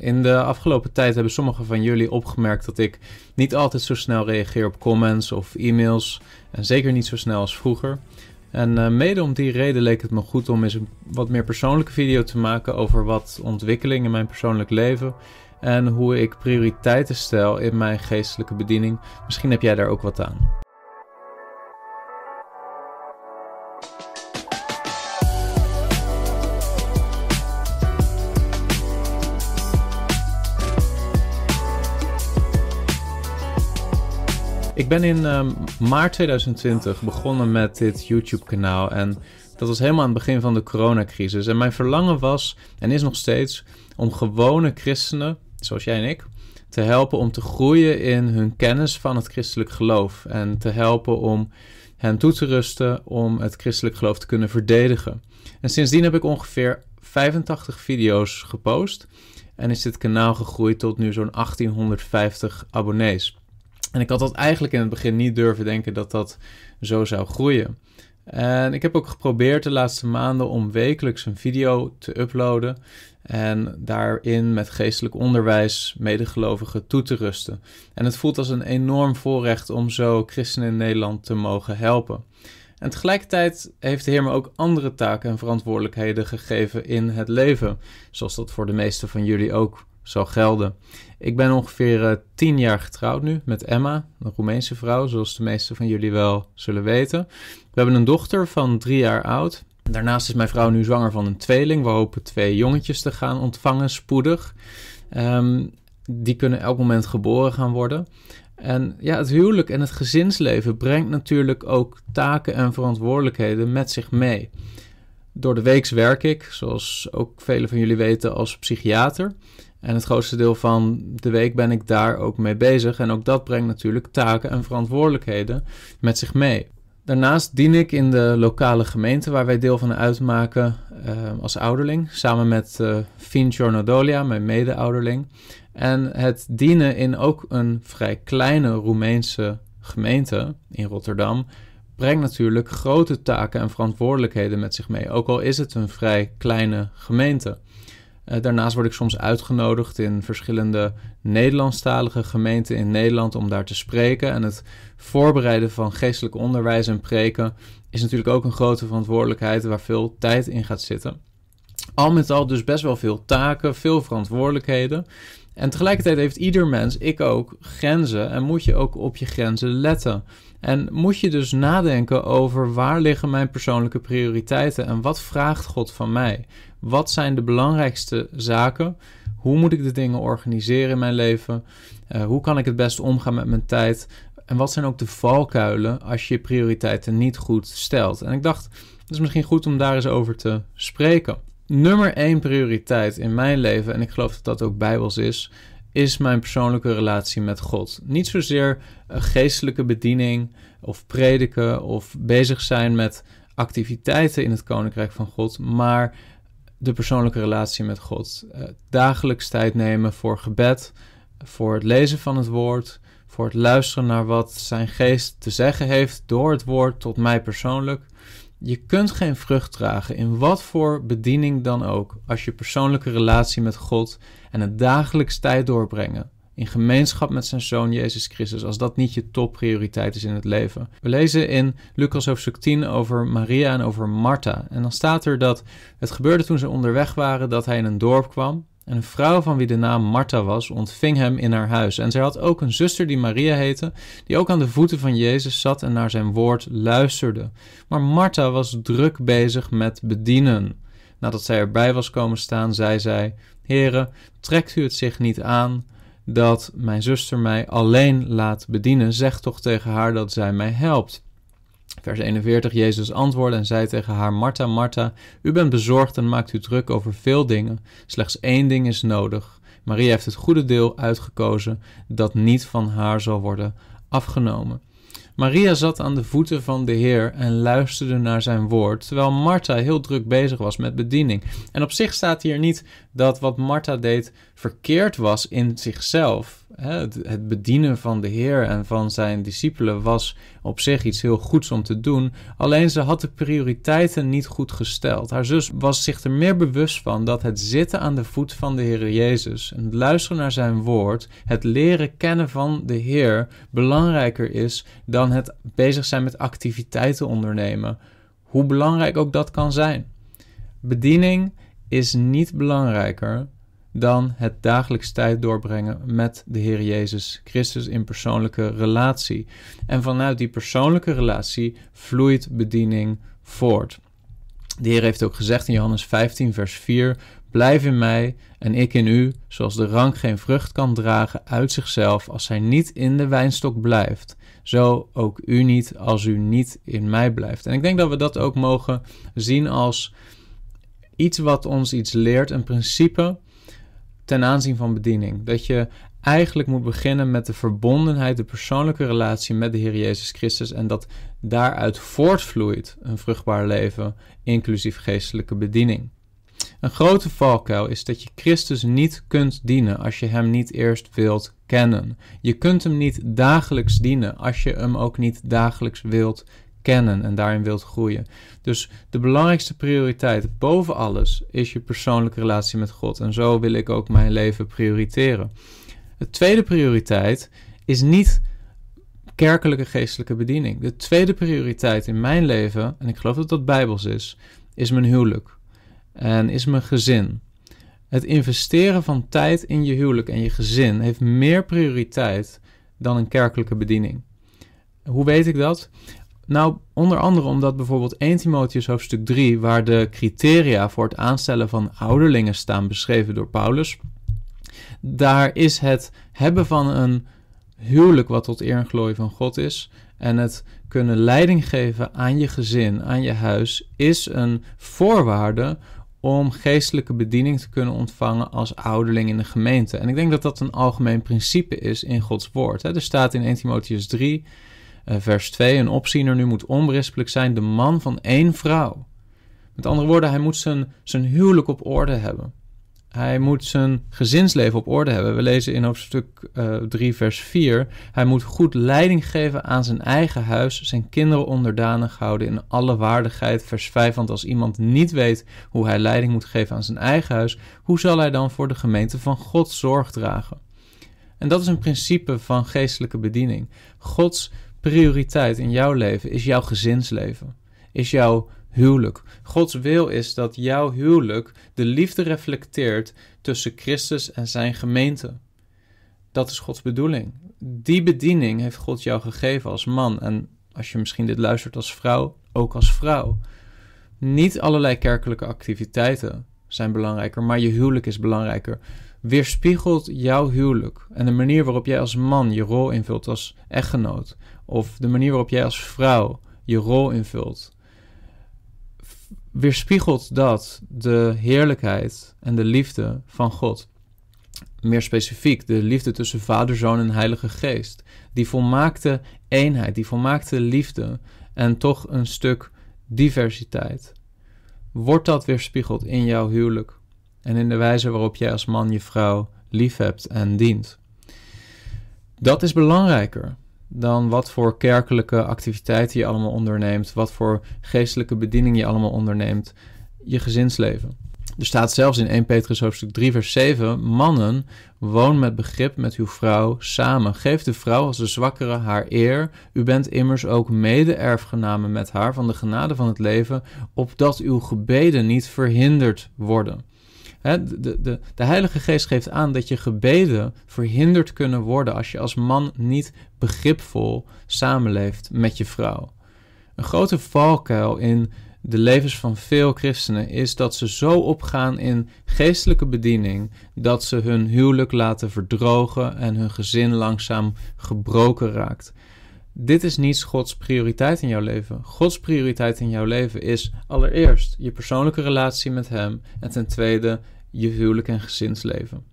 In de afgelopen tijd hebben sommigen van jullie opgemerkt dat ik niet altijd zo snel reageer op comments of e-mails. En zeker niet zo snel als vroeger. En uh, mede om die reden leek het me goed om eens een wat meer persoonlijke video te maken over wat ontwikkeling in mijn persoonlijk leven en hoe ik prioriteiten stel in mijn geestelijke bediening. Misschien heb jij daar ook wat aan. Ik ben in um, maart 2020 begonnen met dit YouTube-kanaal en dat was helemaal aan het begin van de coronacrisis. En mijn verlangen was, en is nog steeds, om gewone christenen, zoals jij en ik, te helpen om te groeien in hun kennis van het christelijk geloof. En te helpen om hen toe te rusten om het christelijk geloof te kunnen verdedigen. En sindsdien heb ik ongeveer 85 video's gepost. En is dit kanaal gegroeid tot nu zo'n 1850 abonnees. En ik had dat eigenlijk in het begin niet durven denken dat dat zo zou groeien. En ik heb ook geprobeerd de laatste maanden om wekelijks een video te uploaden en daarin met geestelijk onderwijs medegelovigen toe te rusten. En het voelt als een enorm voorrecht om zo christenen in Nederland te mogen helpen. En tegelijkertijd heeft de Heer me ook andere taken en verantwoordelijkheden gegeven in het leven, zoals dat voor de meesten van jullie ook zal gelden. Ik ben ongeveer uh, tien jaar getrouwd nu met Emma, een Roemeense vrouw, zoals de meesten van jullie wel zullen weten. We hebben een dochter van drie jaar oud. Daarnaast is mijn vrouw nu zwanger van een tweeling. We hopen twee jongetjes te gaan ontvangen, spoedig. Ehm, die kunnen elk moment geboren gaan worden. En ja, het huwelijk en het gezinsleven brengt natuurlijk ook taken en verantwoordelijkheden met zich mee. Door de weeks werk ik, zoals ook velen van jullie weten, als psychiater. En het grootste deel van de week ben ik daar ook mee bezig. En ook dat brengt natuurlijk taken en verantwoordelijkheden met zich mee. Daarnaast dien ik in de lokale gemeente waar wij deel van uitmaken uh, als ouderling, samen met uh, Fin Giornodolia, mijn mede-ouderling. En het dienen in ook een vrij kleine Roemeense gemeente in Rotterdam brengt natuurlijk grote taken en verantwoordelijkheden met zich mee, ook al is het een vrij kleine gemeente. Uh, daarnaast word ik soms uitgenodigd in verschillende Nederlandstalige gemeenten in Nederland om daar te spreken. En het voorbereiden van geestelijk onderwijs en preken is natuurlijk ook een grote verantwoordelijkheid waar veel tijd in gaat zitten. Al met al dus best wel veel taken, veel verantwoordelijkheden. En tegelijkertijd heeft ieder mens, ik ook, grenzen en moet je ook op je grenzen letten. En moet je dus nadenken over waar liggen mijn persoonlijke prioriteiten en wat vraagt God van mij? Wat zijn de belangrijkste zaken? Hoe moet ik de dingen organiseren in mijn leven? Uh, hoe kan ik het best omgaan met mijn tijd? En wat zijn ook de valkuilen als je prioriteiten niet goed stelt? En ik dacht, het is misschien goed om daar eens over te spreken. Nummer één prioriteit in mijn leven, en ik geloof dat dat ook bijbels is, is mijn persoonlijke relatie met God. Niet zozeer geestelijke bediening of prediken of bezig zijn met activiteiten in het koninkrijk van God, maar de persoonlijke relatie met God. Uh, dagelijks tijd nemen voor gebed, voor het lezen van het woord, voor het luisteren naar wat zijn geest te zeggen heeft door het woord tot mij persoonlijk. Je kunt geen vrucht dragen in wat voor bediening dan ook als je persoonlijke relatie met God en het dagelijks tijd doorbrengen in gemeenschap met zijn zoon Jezus Christus, als dat niet je topprioriteit is in het leven. We lezen in Lucas hoofdstuk 10 over Maria en over Martha. En dan staat er dat het gebeurde toen ze onderweg waren dat hij in een dorp kwam. En een vrouw van wie de naam Martha was, ontving hem in haar huis. En zij had ook een zuster die Maria heette, die ook aan de voeten van Jezus zat en naar zijn woord luisterde. Maar Martha was druk bezig met bedienen. Nadat zij erbij was komen staan, zei zij: Heren, trekt u het zich niet aan dat mijn zuster mij alleen laat bedienen, zeg toch tegen haar dat zij mij helpt. Vers 41, Jezus antwoordde en zei tegen haar, Martha, Martha, u bent bezorgd en maakt u druk over veel dingen. Slechts één ding is nodig. Maria heeft het goede deel uitgekozen dat niet van haar zal worden afgenomen. Maria zat aan de voeten van de Heer en luisterde naar zijn woord, terwijl Martha heel druk bezig was met bediening. En op zich staat hier niet dat wat Martha deed verkeerd was in zichzelf. Het bedienen van de Heer en van zijn discipelen was op zich iets heel goeds om te doen. Alleen ze had de prioriteiten niet goed gesteld. Haar zus was zich er meer bewust van dat het zitten aan de voet van de Heer Jezus en het luisteren naar zijn woord, het leren kennen van de Heer, belangrijker is dan het bezig zijn met activiteiten ondernemen. Hoe belangrijk ook dat kan zijn. Bediening is niet belangrijker dan het dagelijks tijd doorbrengen met de Heer Jezus Christus in persoonlijke relatie. En vanuit die persoonlijke relatie vloeit bediening voort. De Heer heeft ook gezegd in Johannes 15, vers 4: Blijf in mij en ik in u, zoals de rank geen vrucht kan dragen uit zichzelf als hij niet in de wijnstok blijft. Zo ook u niet als u niet in mij blijft. En ik denk dat we dat ook mogen zien als iets wat ons iets leert, een principe ten aanzien van bediening. Dat je eigenlijk moet beginnen met de verbondenheid, de persoonlijke relatie met de Heer Jezus Christus en dat daaruit voortvloeit een vruchtbaar leven, inclusief geestelijke bediening. Een grote valkuil is dat je Christus niet kunt dienen als je Hem niet eerst wilt kennen. Je kunt Hem niet dagelijks dienen als je Hem ook niet dagelijks wilt kennen en daarin wilt groeien. Dus de belangrijkste prioriteit boven alles is je persoonlijke relatie met God. En zo wil ik ook mijn leven prioriteren. De tweede prioriteit is niet kerkelijke geestelijke bediening. De tweede prioriteit in mijn leven, en ik geloof dat dat bijbels is, is mijn huwelijk en is mijn gezin. Het investeren van tijd in je huwelijk en je gezin heeft meer prioriteit dan een kerkelijke bediening. Hoe weet ik dat? Nou, onder andere omdat bijvoorbeeld 1 Timotheus hoofdstuk 3, waar de criteria voor het aanstellen van ouderlingen staan beschreven door Paulus, daar is het hebben van een huwelijk wat tot eer en glorie van God is en het kunnen leiding geven aan je gezin, aan je huis, is een voorwaarde om geestelijke bediening te kunnen ontvangen als ouderling in de gemeente. En ik denk dat dat een algemeen principe is in Gods woord. Er staat in 1 Timotheus 3 uh, vers 2, een opziener nu moet onberispelijk zijn de man van één vrouw. Met andere woorden, hij moet zijn, zijn huwelijk op orde hebben. Hij moet zijn gezinsleven op orde hebben. We lezen in hoofdstuk uh, eh, 3, vers 4. Hij moet goed leiding geven aan zijn eigen huis, zijn kinderen onderdanig houden in alle waardigheid. Vers 5. Want als iemand niet weet hoe hij leiding moet geven aan zijn eigen huis, hoe zal hij dan voor de gemeente van God zorg dragen? En dat is een principe van geestelijke bediening. Gods prioriteit in jouw leven is jouw gezinsleven, is jouw huwelijk. Gods wil is dat jouw huwelijk de liefde reflecteert tussen Christus en zijn gemeente. Dat is Gods bedoeling. Die bediening heeft God jou gegeven als man en als je misschien dit luistert als vrouw, ook als vrouw. Niet allerlei kerkelijke activiteiten zijn belangrijker, maar je huwelijk is belangrijker. Weerspiegelt jouw huwelijk en de manier waarop jij als man je rol invult als echtgenoot, of de manier waarop jij als vrouw je rol invult, weerspiegelt dat de heerlijkheid en de liefde van God. Meer specifiek, de liefde tussen Vader, Zoon en Heilige Geest. Die volmaakte eenheid, die volmaakte liefde en toch een stuk diversiteit. Wordt dat weerspiegeld in jouw huwelijk en in de wijze waarop jij als man je vrouw liefhebt en dient? Dat is belangrijker dan wat voor kerkelijke activiteiten je allemaal onderneemt, wat voor geestelijke bediening je allemaal onderneemt, je gezinsleven. Er staat zelfs in 1 Petrus hoofdstuk 3 vers 7, mannen, woon met begrip met uw vrouw samen. Geef de vrouw als de zwakkere haar eer. U bent immers ook mede-erfgenamen met haar van de genade van het leven, opdat uw gebeden niet verhinderd worden de, de, de Heilige Geest geeft aan dat je gebeden verhinderd kunnen worden als je als man niet begripvol samenleeft met je vrouw. Een grote valkuil in de levens van veel christenen is dat ze zo opgaan in geestelijke bediening dat ze hun huwelijk laten verdrogen en hun gezin langzaam gebroken raakt. Dit is niet Gods prioriteit in jouw leven. Gods prioriteit in jouw leven is allereerst je persoonlijke relatie met Hem en ten tweede je huwelijk en gezinsleven.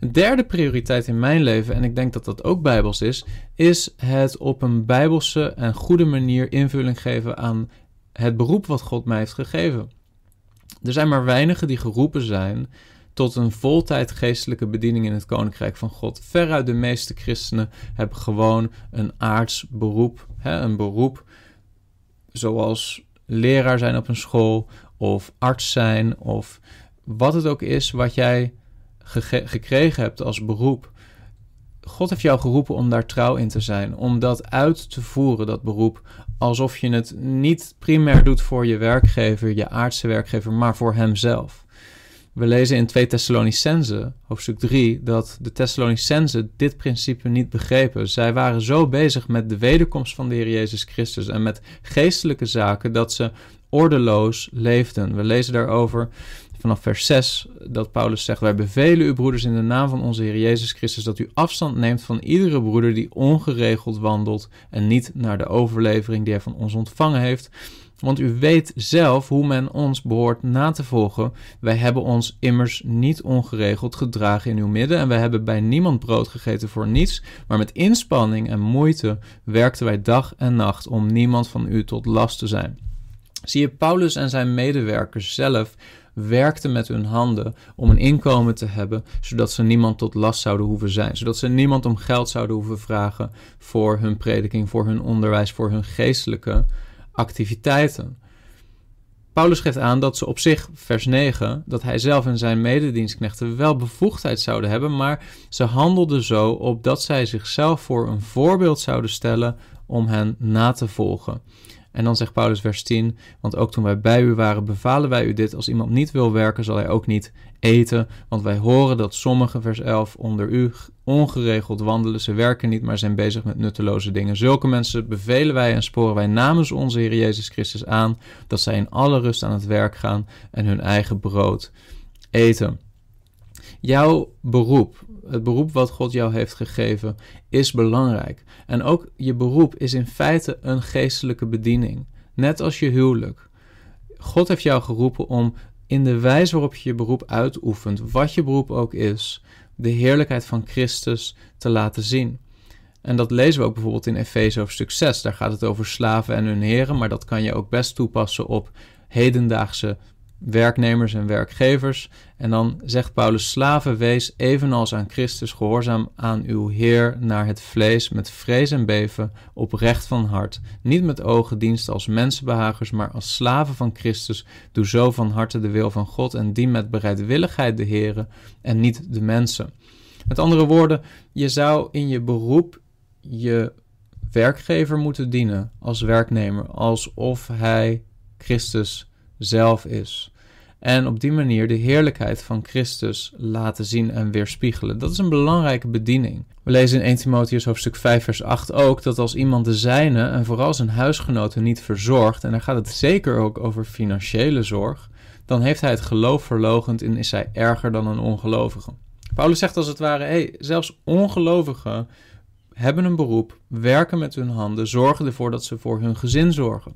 Een derde prioriteit in mijn leven, en ik denk dat dat ook bijbels is, is het op een bijbelse en goede manier invulling geven aan het beroep wat God mij heeft gegeven. Er zijn maar weinigen die geroepen zijn tot een voltijd geestelijke bediening in het koninkrijk van God. Veruit de meeste christenen hebben gewoon een aards beroep, hè, een beroep zoals leraar zijn op een school of arts zijn of wat het ook is wat jij gekregen hebt als beroep. God heeft jou geroepen om daar trouw in te zijn, om dat uit te voeren, dat beroep, alsof je het niet primair doet voor je werkgever, je aardse werkgever, maar voor hemzelf. We lezen in 2 Thessalonicense, hoofdstuk 3, dat de Thessalonicense dit principe niet begrepen. Zij waren zo bezig met de wederkomst van de Heer Jezus Christus en met geestelijke zaken dat ze ordeloos leefden. We lezen daarover vanaf vers 6 dat Paulus zegt: Wij bevelen u, broeders, in de naam van onze Heer Jezus Christus, dat u afstand neemt van iedere broeder die ongeregeld wandelt en niet naar de overlevering die hij van ons ontvangen heeft. Want u weet zelf hoe men ons behoort na te volgen. Wij hebben ons immers niet ongeregeld gedragen in uw midden en wij hebben bij niemand brood gegeten voor niets, maar met inspanning en moeite werkten wij dag en nacht om niemand van u tot last te zijn. Zie je, Paulus en zijn medewerkers zelf werkten met hun handen om een inkomen te hebben, zodat ze niemand tot last zouden hoeven zijn, zodat ze niemand om geld zouden hoeven vragen voor hun prediking, voor hun onderwijs, voor hun geestelijke activiteiten. Paulus geeft aan dat ze op zich, vers 9, dat hij zelf en zijn mededienstknechten wel bevoegdheid zouden hebben, maar ze handelden zo opdat zij zichzelf voor een voorbeeld zouden stellen om hen na te volgen. En dan zegt Paulus vers 10, want ook toen wij bij u waren, bevalen wij u dit, als iemand niet wil werken, zal hij ook niet eten, want wij horen dat sommigen, vers 11, onder u ongeregeld wandelen, ze werken niet, maar zijn bezig met nutteloze dingen. Zulke mensen bevelen wij en sporen wij namens onze Heer Jezus Christus aan, dat zij in alle rust aan het werk gaan en hun eigen brood eten. Jouw beroep, het beroep wat God jou heeft gegeven, is belangrijk. En ook je beroep is in feite een geestelijke bediening, net als je huwelijk. God heeft jou geroepen om in de wijze waarop je je beroep uitoefent, wat je beroep ook is, de heerlijkheid van Christus te laten zien. En dat lezen we ook bijvoorbeeld in Efeze hoofdstuk 6. Daar gaat het over slaven en hun heren, maar dat kan je ook best toepassen op hedendaagse werknemers en werkgevers. En dan zegt Paulus: Slaven, wees evenals aan Christus gehoorzaam aan uw Heer naar het vlees, met vrees en beven, oprecht van hart. Niet met ogen diensten als mensenbehagers, maar als slaven van Christus. Doe zo van harte de wil van God en dien met bereidwilligheid de Heer en niet de mensen. Met andere woorden, je zou in je beroep je werkgever moeten dienen als werknemer, alsof hij Christus zelf is. En op die manier de heerlijkheid van Christus laten zien en weerspiegelen. Dat is een belangrijke bediening. We lezen in 1 Timotheus hoofdstuk 5 vers 8 ook dat als iemand de zijne en vooral zijn huisgenoten niet verzorgt, en daar gaat het zeker ook over financiële zorg, dan heeft hij het geloof verlogend en is hij erger dan een ongelovige. Paulus zegt als het ware, hey, zelfs ongelovigen hebben een beroep, werken met hun handen, zorgen ervoor dat ze voor hun gezin zorgen.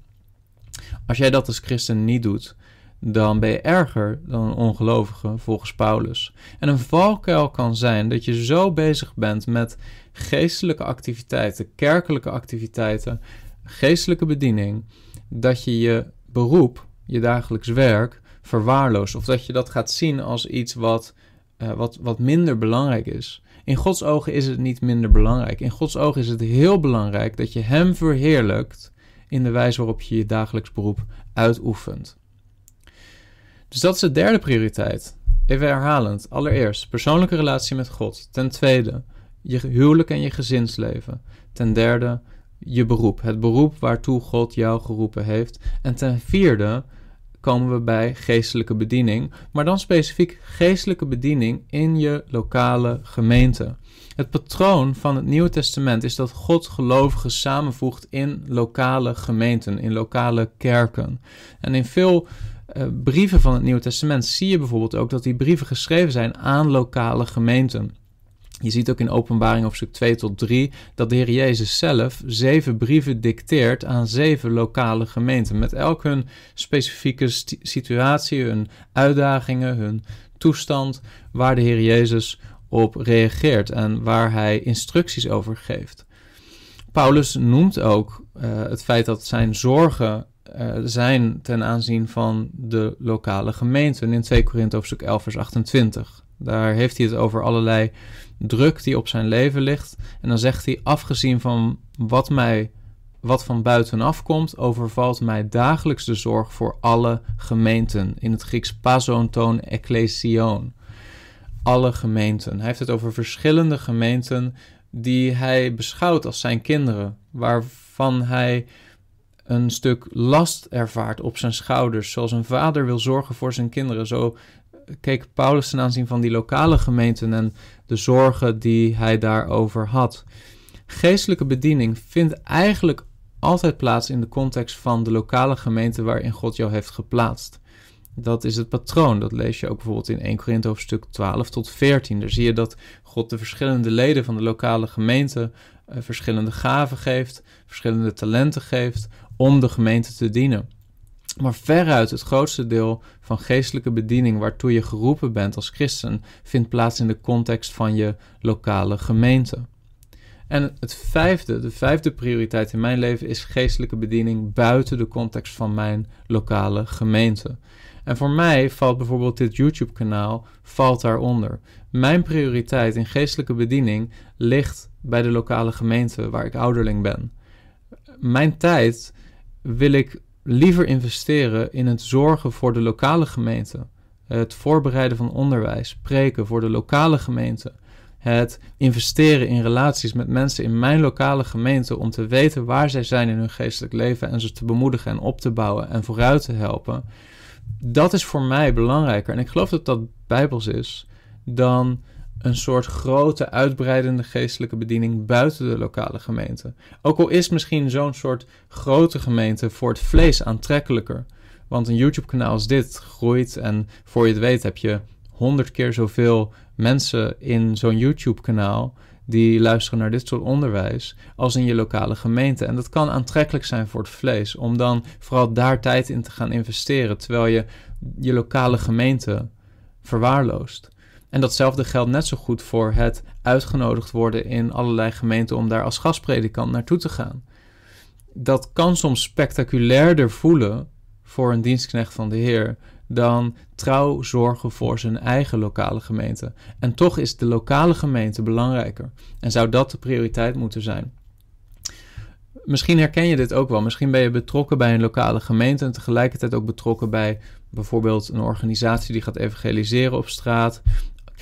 Als jij dat als christen niet doet, dan ben je erger dan een ongelovige volgens Paulus. En een valkuil kan zijn dat je zo bezig bent met geestelijke activiteiten, kerkelijke activiteiten, geestelijke bediening, dat je je beroep, je dagelijks werk, verwaarloost. Of dat je dat gaat zien als iets wat, uh, wat, wat minder belangrijk is. In Gods ogen is het niet minder belangrijk. In Gods ogen is het heel belangrijk dat je Hem verheerlijkt in de wijze waarop je je dagelijks beroep uitoefent. Dus dat is de derde prioriteit. Even herhalend. Allereerst persoonlijke relatie met God. Ten tweede je huwelijk en je gezinsleven. Ten derde je beroep. Het beroep waartoe God jou geroepen heeft. En ten vierde komen we bij geestelijke bediening, maar dan specifiek geestelijke bediening in je lokale gemeente. Het patroon van het Nieuwe Testament is dat God gelovigen samenvoegt in lokale gemeenten, in lokale kerken. En in veel uh, brieven van het Nieuwe Testament zie je bijvoorbeeld ook dat die brieven geschreven zijn aan lokale gemeenten. Je ziet ook in Openbaring hoofdstuk 2 tot 3 dat de Heer Jezus zelf zeven brieven dicteert aan zeven lokale gemeenten. Met elk hun specifieke situatie, hun uitdagingen, hun toestand, waar de Heer Jezus op reageert en waar hij instructies over geeft. Paulus noemt ook uh, het feit dat zijn zorgen uh, zijn ten aanzien van de lokale gemeente. in 2 Korinthe hoofdstuk 11 vers 28. Daar heeft hij het over allerlei druk die op zijn leven ligt. En dan zegt hij, afgezien van wat mij wat van buitenaf komt, overvalt mij dagelijks de zorg voor alle gemeenten. In het Grieks pasonton ecclesion. Alle gemeenten. Hij heeft het over verschillende gemeenten die hij beschouwt als zijn kinderen, waarvan hij een stuk last ervaart op zijn schouders, zoals een vader wil zorgen voor zijn kinderen. Zo keek Paulus ten aanzien van die lokale gemeenten en de zorgen die hij daarover had. Geestelijke bediening vindt eigenlijk altijd plaats in de context van de lokale gemeente waarin God jou heeft geplaatst. Dat is het patroon. Dat lees je ook bijvoorbeeld in 1 Korinthe hoofdstuk 12 tot 14. Daar zie je dat God de verschillende leden van de lokale gemeente uh, verschillende gaven geeft, verschillende talenten geeft om de gemeente te dienen. Maar veruit het grootste deel van geestelijke bediening waartoe je geroepen bent als christen vindt plaats in de context van je lokale gemeente. En het vijfde, de vijfde prioriteit in mijn leven is geestelijke bediening buiten de context van mijn lokale gemeente. En voor mij valt bijvoorbeeld dit YouTube-kanaal valt daaronder. Mijn prioriteit in geestelijke bediening ligt bij de lokale gemeente waar ik ouderling ben. Mijn tijd wil ik liever investeren in het zorgen voor de lokale gemeente, het voorbereiden van onderwijs, preken voor de lokale gemeente, het investeren in relaties met mensen in mijn lokale gemeente om te weten waar zij zijn in hun geestelijk leven en ze te bemoedigen en op te bouwen en vooruit te helpen. Dat is voor mij belangrijker. En ik geloof dat dat bijbels is dan een soort grote uitbreidende geestelijke bediening buiten de lokale gemeente. Ook al is misschien zo'n soort grote gemeente voor het vlees aantrekkelijker. Want een YouTube-kanaal als dit groeit en voor je het weet heb je honderd keer zoveel mensen in zo'n YouTube-kanaal die luisteren naar dit soort onderwijs als in je lokale gemeente. En dat kan aantrekkelijk zijn voor het vlees, om dan vooral daar tijd in te gaan investeren, terwijl je je lokale gemeente verwaarloost. En datzelfde geldt net zo goed voor het uitgenodigd worden in allerlei gemeenten om daar als gastpredikant naartoe te gaan. Dat kan soms spectaculairder voelen voor een dienstknecht van de Heer dan trouw zorgen voor zijn eigen lokale gemeente. En toch is de lokale gemeente belangrijker en zou dat de prioriteit moeten zijn. Misschien herken je dit ook wel. Misschien ben je betrokken bij een lokale gemeente en tegelijkertijd ook betrokken bij bijvoorbeeld een organisatie die gaat evangeliseren op straat.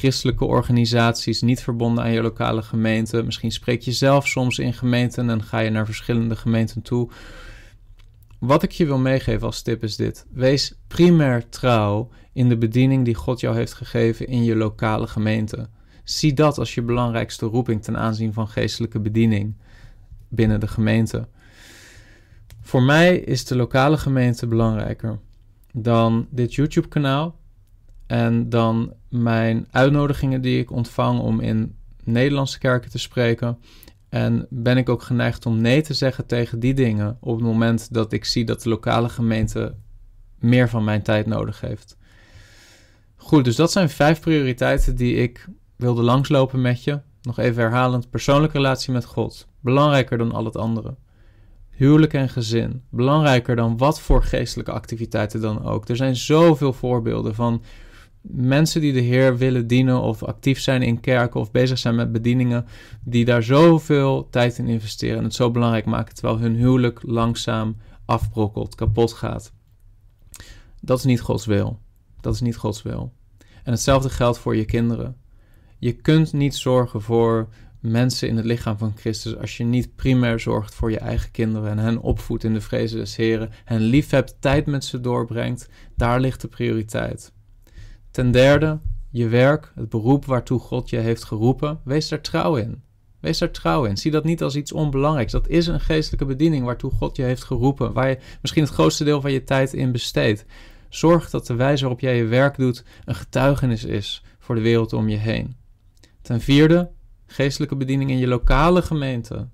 Christelijke organisaties, niet verbonden aan je lokale gemeente. Misschien spreek je zelf soms in gemeenten en ga je naar verschillende gemeenten toe. Wat ik je wil meegeven als tip is dit. Wees primair trouw in de bediening die God jou heeft gegeven in je lokale gemeente. Zie dat als je belangrijkste roeping ten aanzien van geestelijke bediening binnen de gemeente. Voor mij is de lokale gemeente belangrijker dan dit YouTube-kanaal en dan mijn uitnodigingen die ik ontvang om in Nederlandse kerken te spreken en ben ik ook geneigd om nee te zeggen tegen die dingen op het moment dat ik zie dat de lokale gemeente meer van mijn tijd nodig heeft. Goed, dus dat zijn vijf prioriteiten die ik wilde langslopen met je. Nog even herhalend: persoonlijke relatie met God, belangrijker dan al het andere. Huwelijk en gezin, belangrijker dan wat voor geestelijke activiteiten dan ook. Er zijn zoveel voorbeelden van mensen die de Heer willen dienen of actief zijn in kerken of bezig zijn met bedieningen, die daar zoveel tijd in investeren en het zo belangrijk maken, terwijl hun huwelijk langzaam afbrokkelt, kapot gaat. Dat is niet Gods wil. Dat is niet Gods wil. En hetzelfde geldt voor je kinderen. Je kunt niet zorgen voor mensen in het lichaam van Christus als je niet primair zorgt voor je eigen kinderen en hen opvoedt in de vrezen des Heren, hen lief hebt, tijd met ze doorbrengt. Daar ligt de prioriteit. Ten derde, je werk, het beroep waartoe God je heeft geroepen, wees daar trouw in. Wees daar trouw in. Zie dat niet als iets onbelangrijks. Dat is een geestelijke bediening waartoe God je heeft geroepen, waar je misschien het grootste deel van je tijd in besteedt. Zorg dat de wijze waarop jij je werk doet een getuigenis is voor de wereld om je heen. Ten vierde, geestelijke bediening in je lokale gemeente.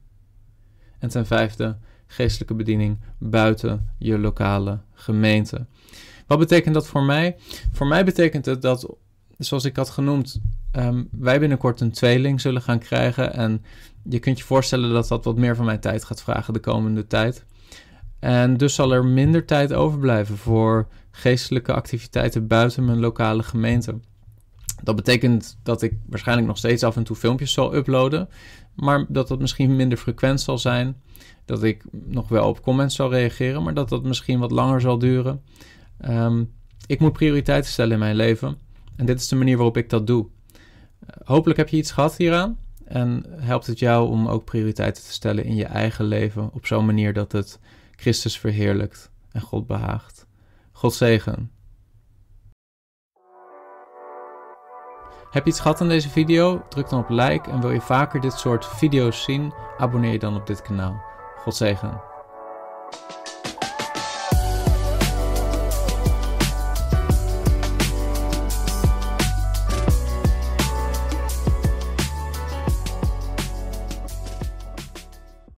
En ten vijfde, geestelijke bediening buiten je lokale gemeente. Wat betekent dat voor mij? Voor mij betekent het dat, zoals ik had genoemd, um, wij binnenkort een tweeling zullen gaan krijgen. En je kunt je voorstellen dat dat wat meer van mijn tijd gaat vragen de komende tijd. En dus zal er minder tijd overblijven voor geestelijke activiteiten buiten mijn lokale gemeente. Dat betekent dat ik waarschijnlijk nog steeds af en toe filmpjes zal uploaden, maar dat dat misschien minder frequent zal zijn. Dat ik nog wel op comments zal reageren, maar dat dat misschien wat langer zal duren. Ehm, ik moet prioriteiten stellen in mijn leven en dit is de manier waarop ik dat doe. hopelijk heb je iets gehad hieraan en helpt het jou om ook prioriteiten te stellen in je eigen leven op zo'n manier dat het Christus verheerlijkt en God behaagt. God zegen. Heb je iets gehad aan deze video? Druk dan op like en wil je vaker dit soort video's zien? Abonneer je dan op dit kanaal. God zegen.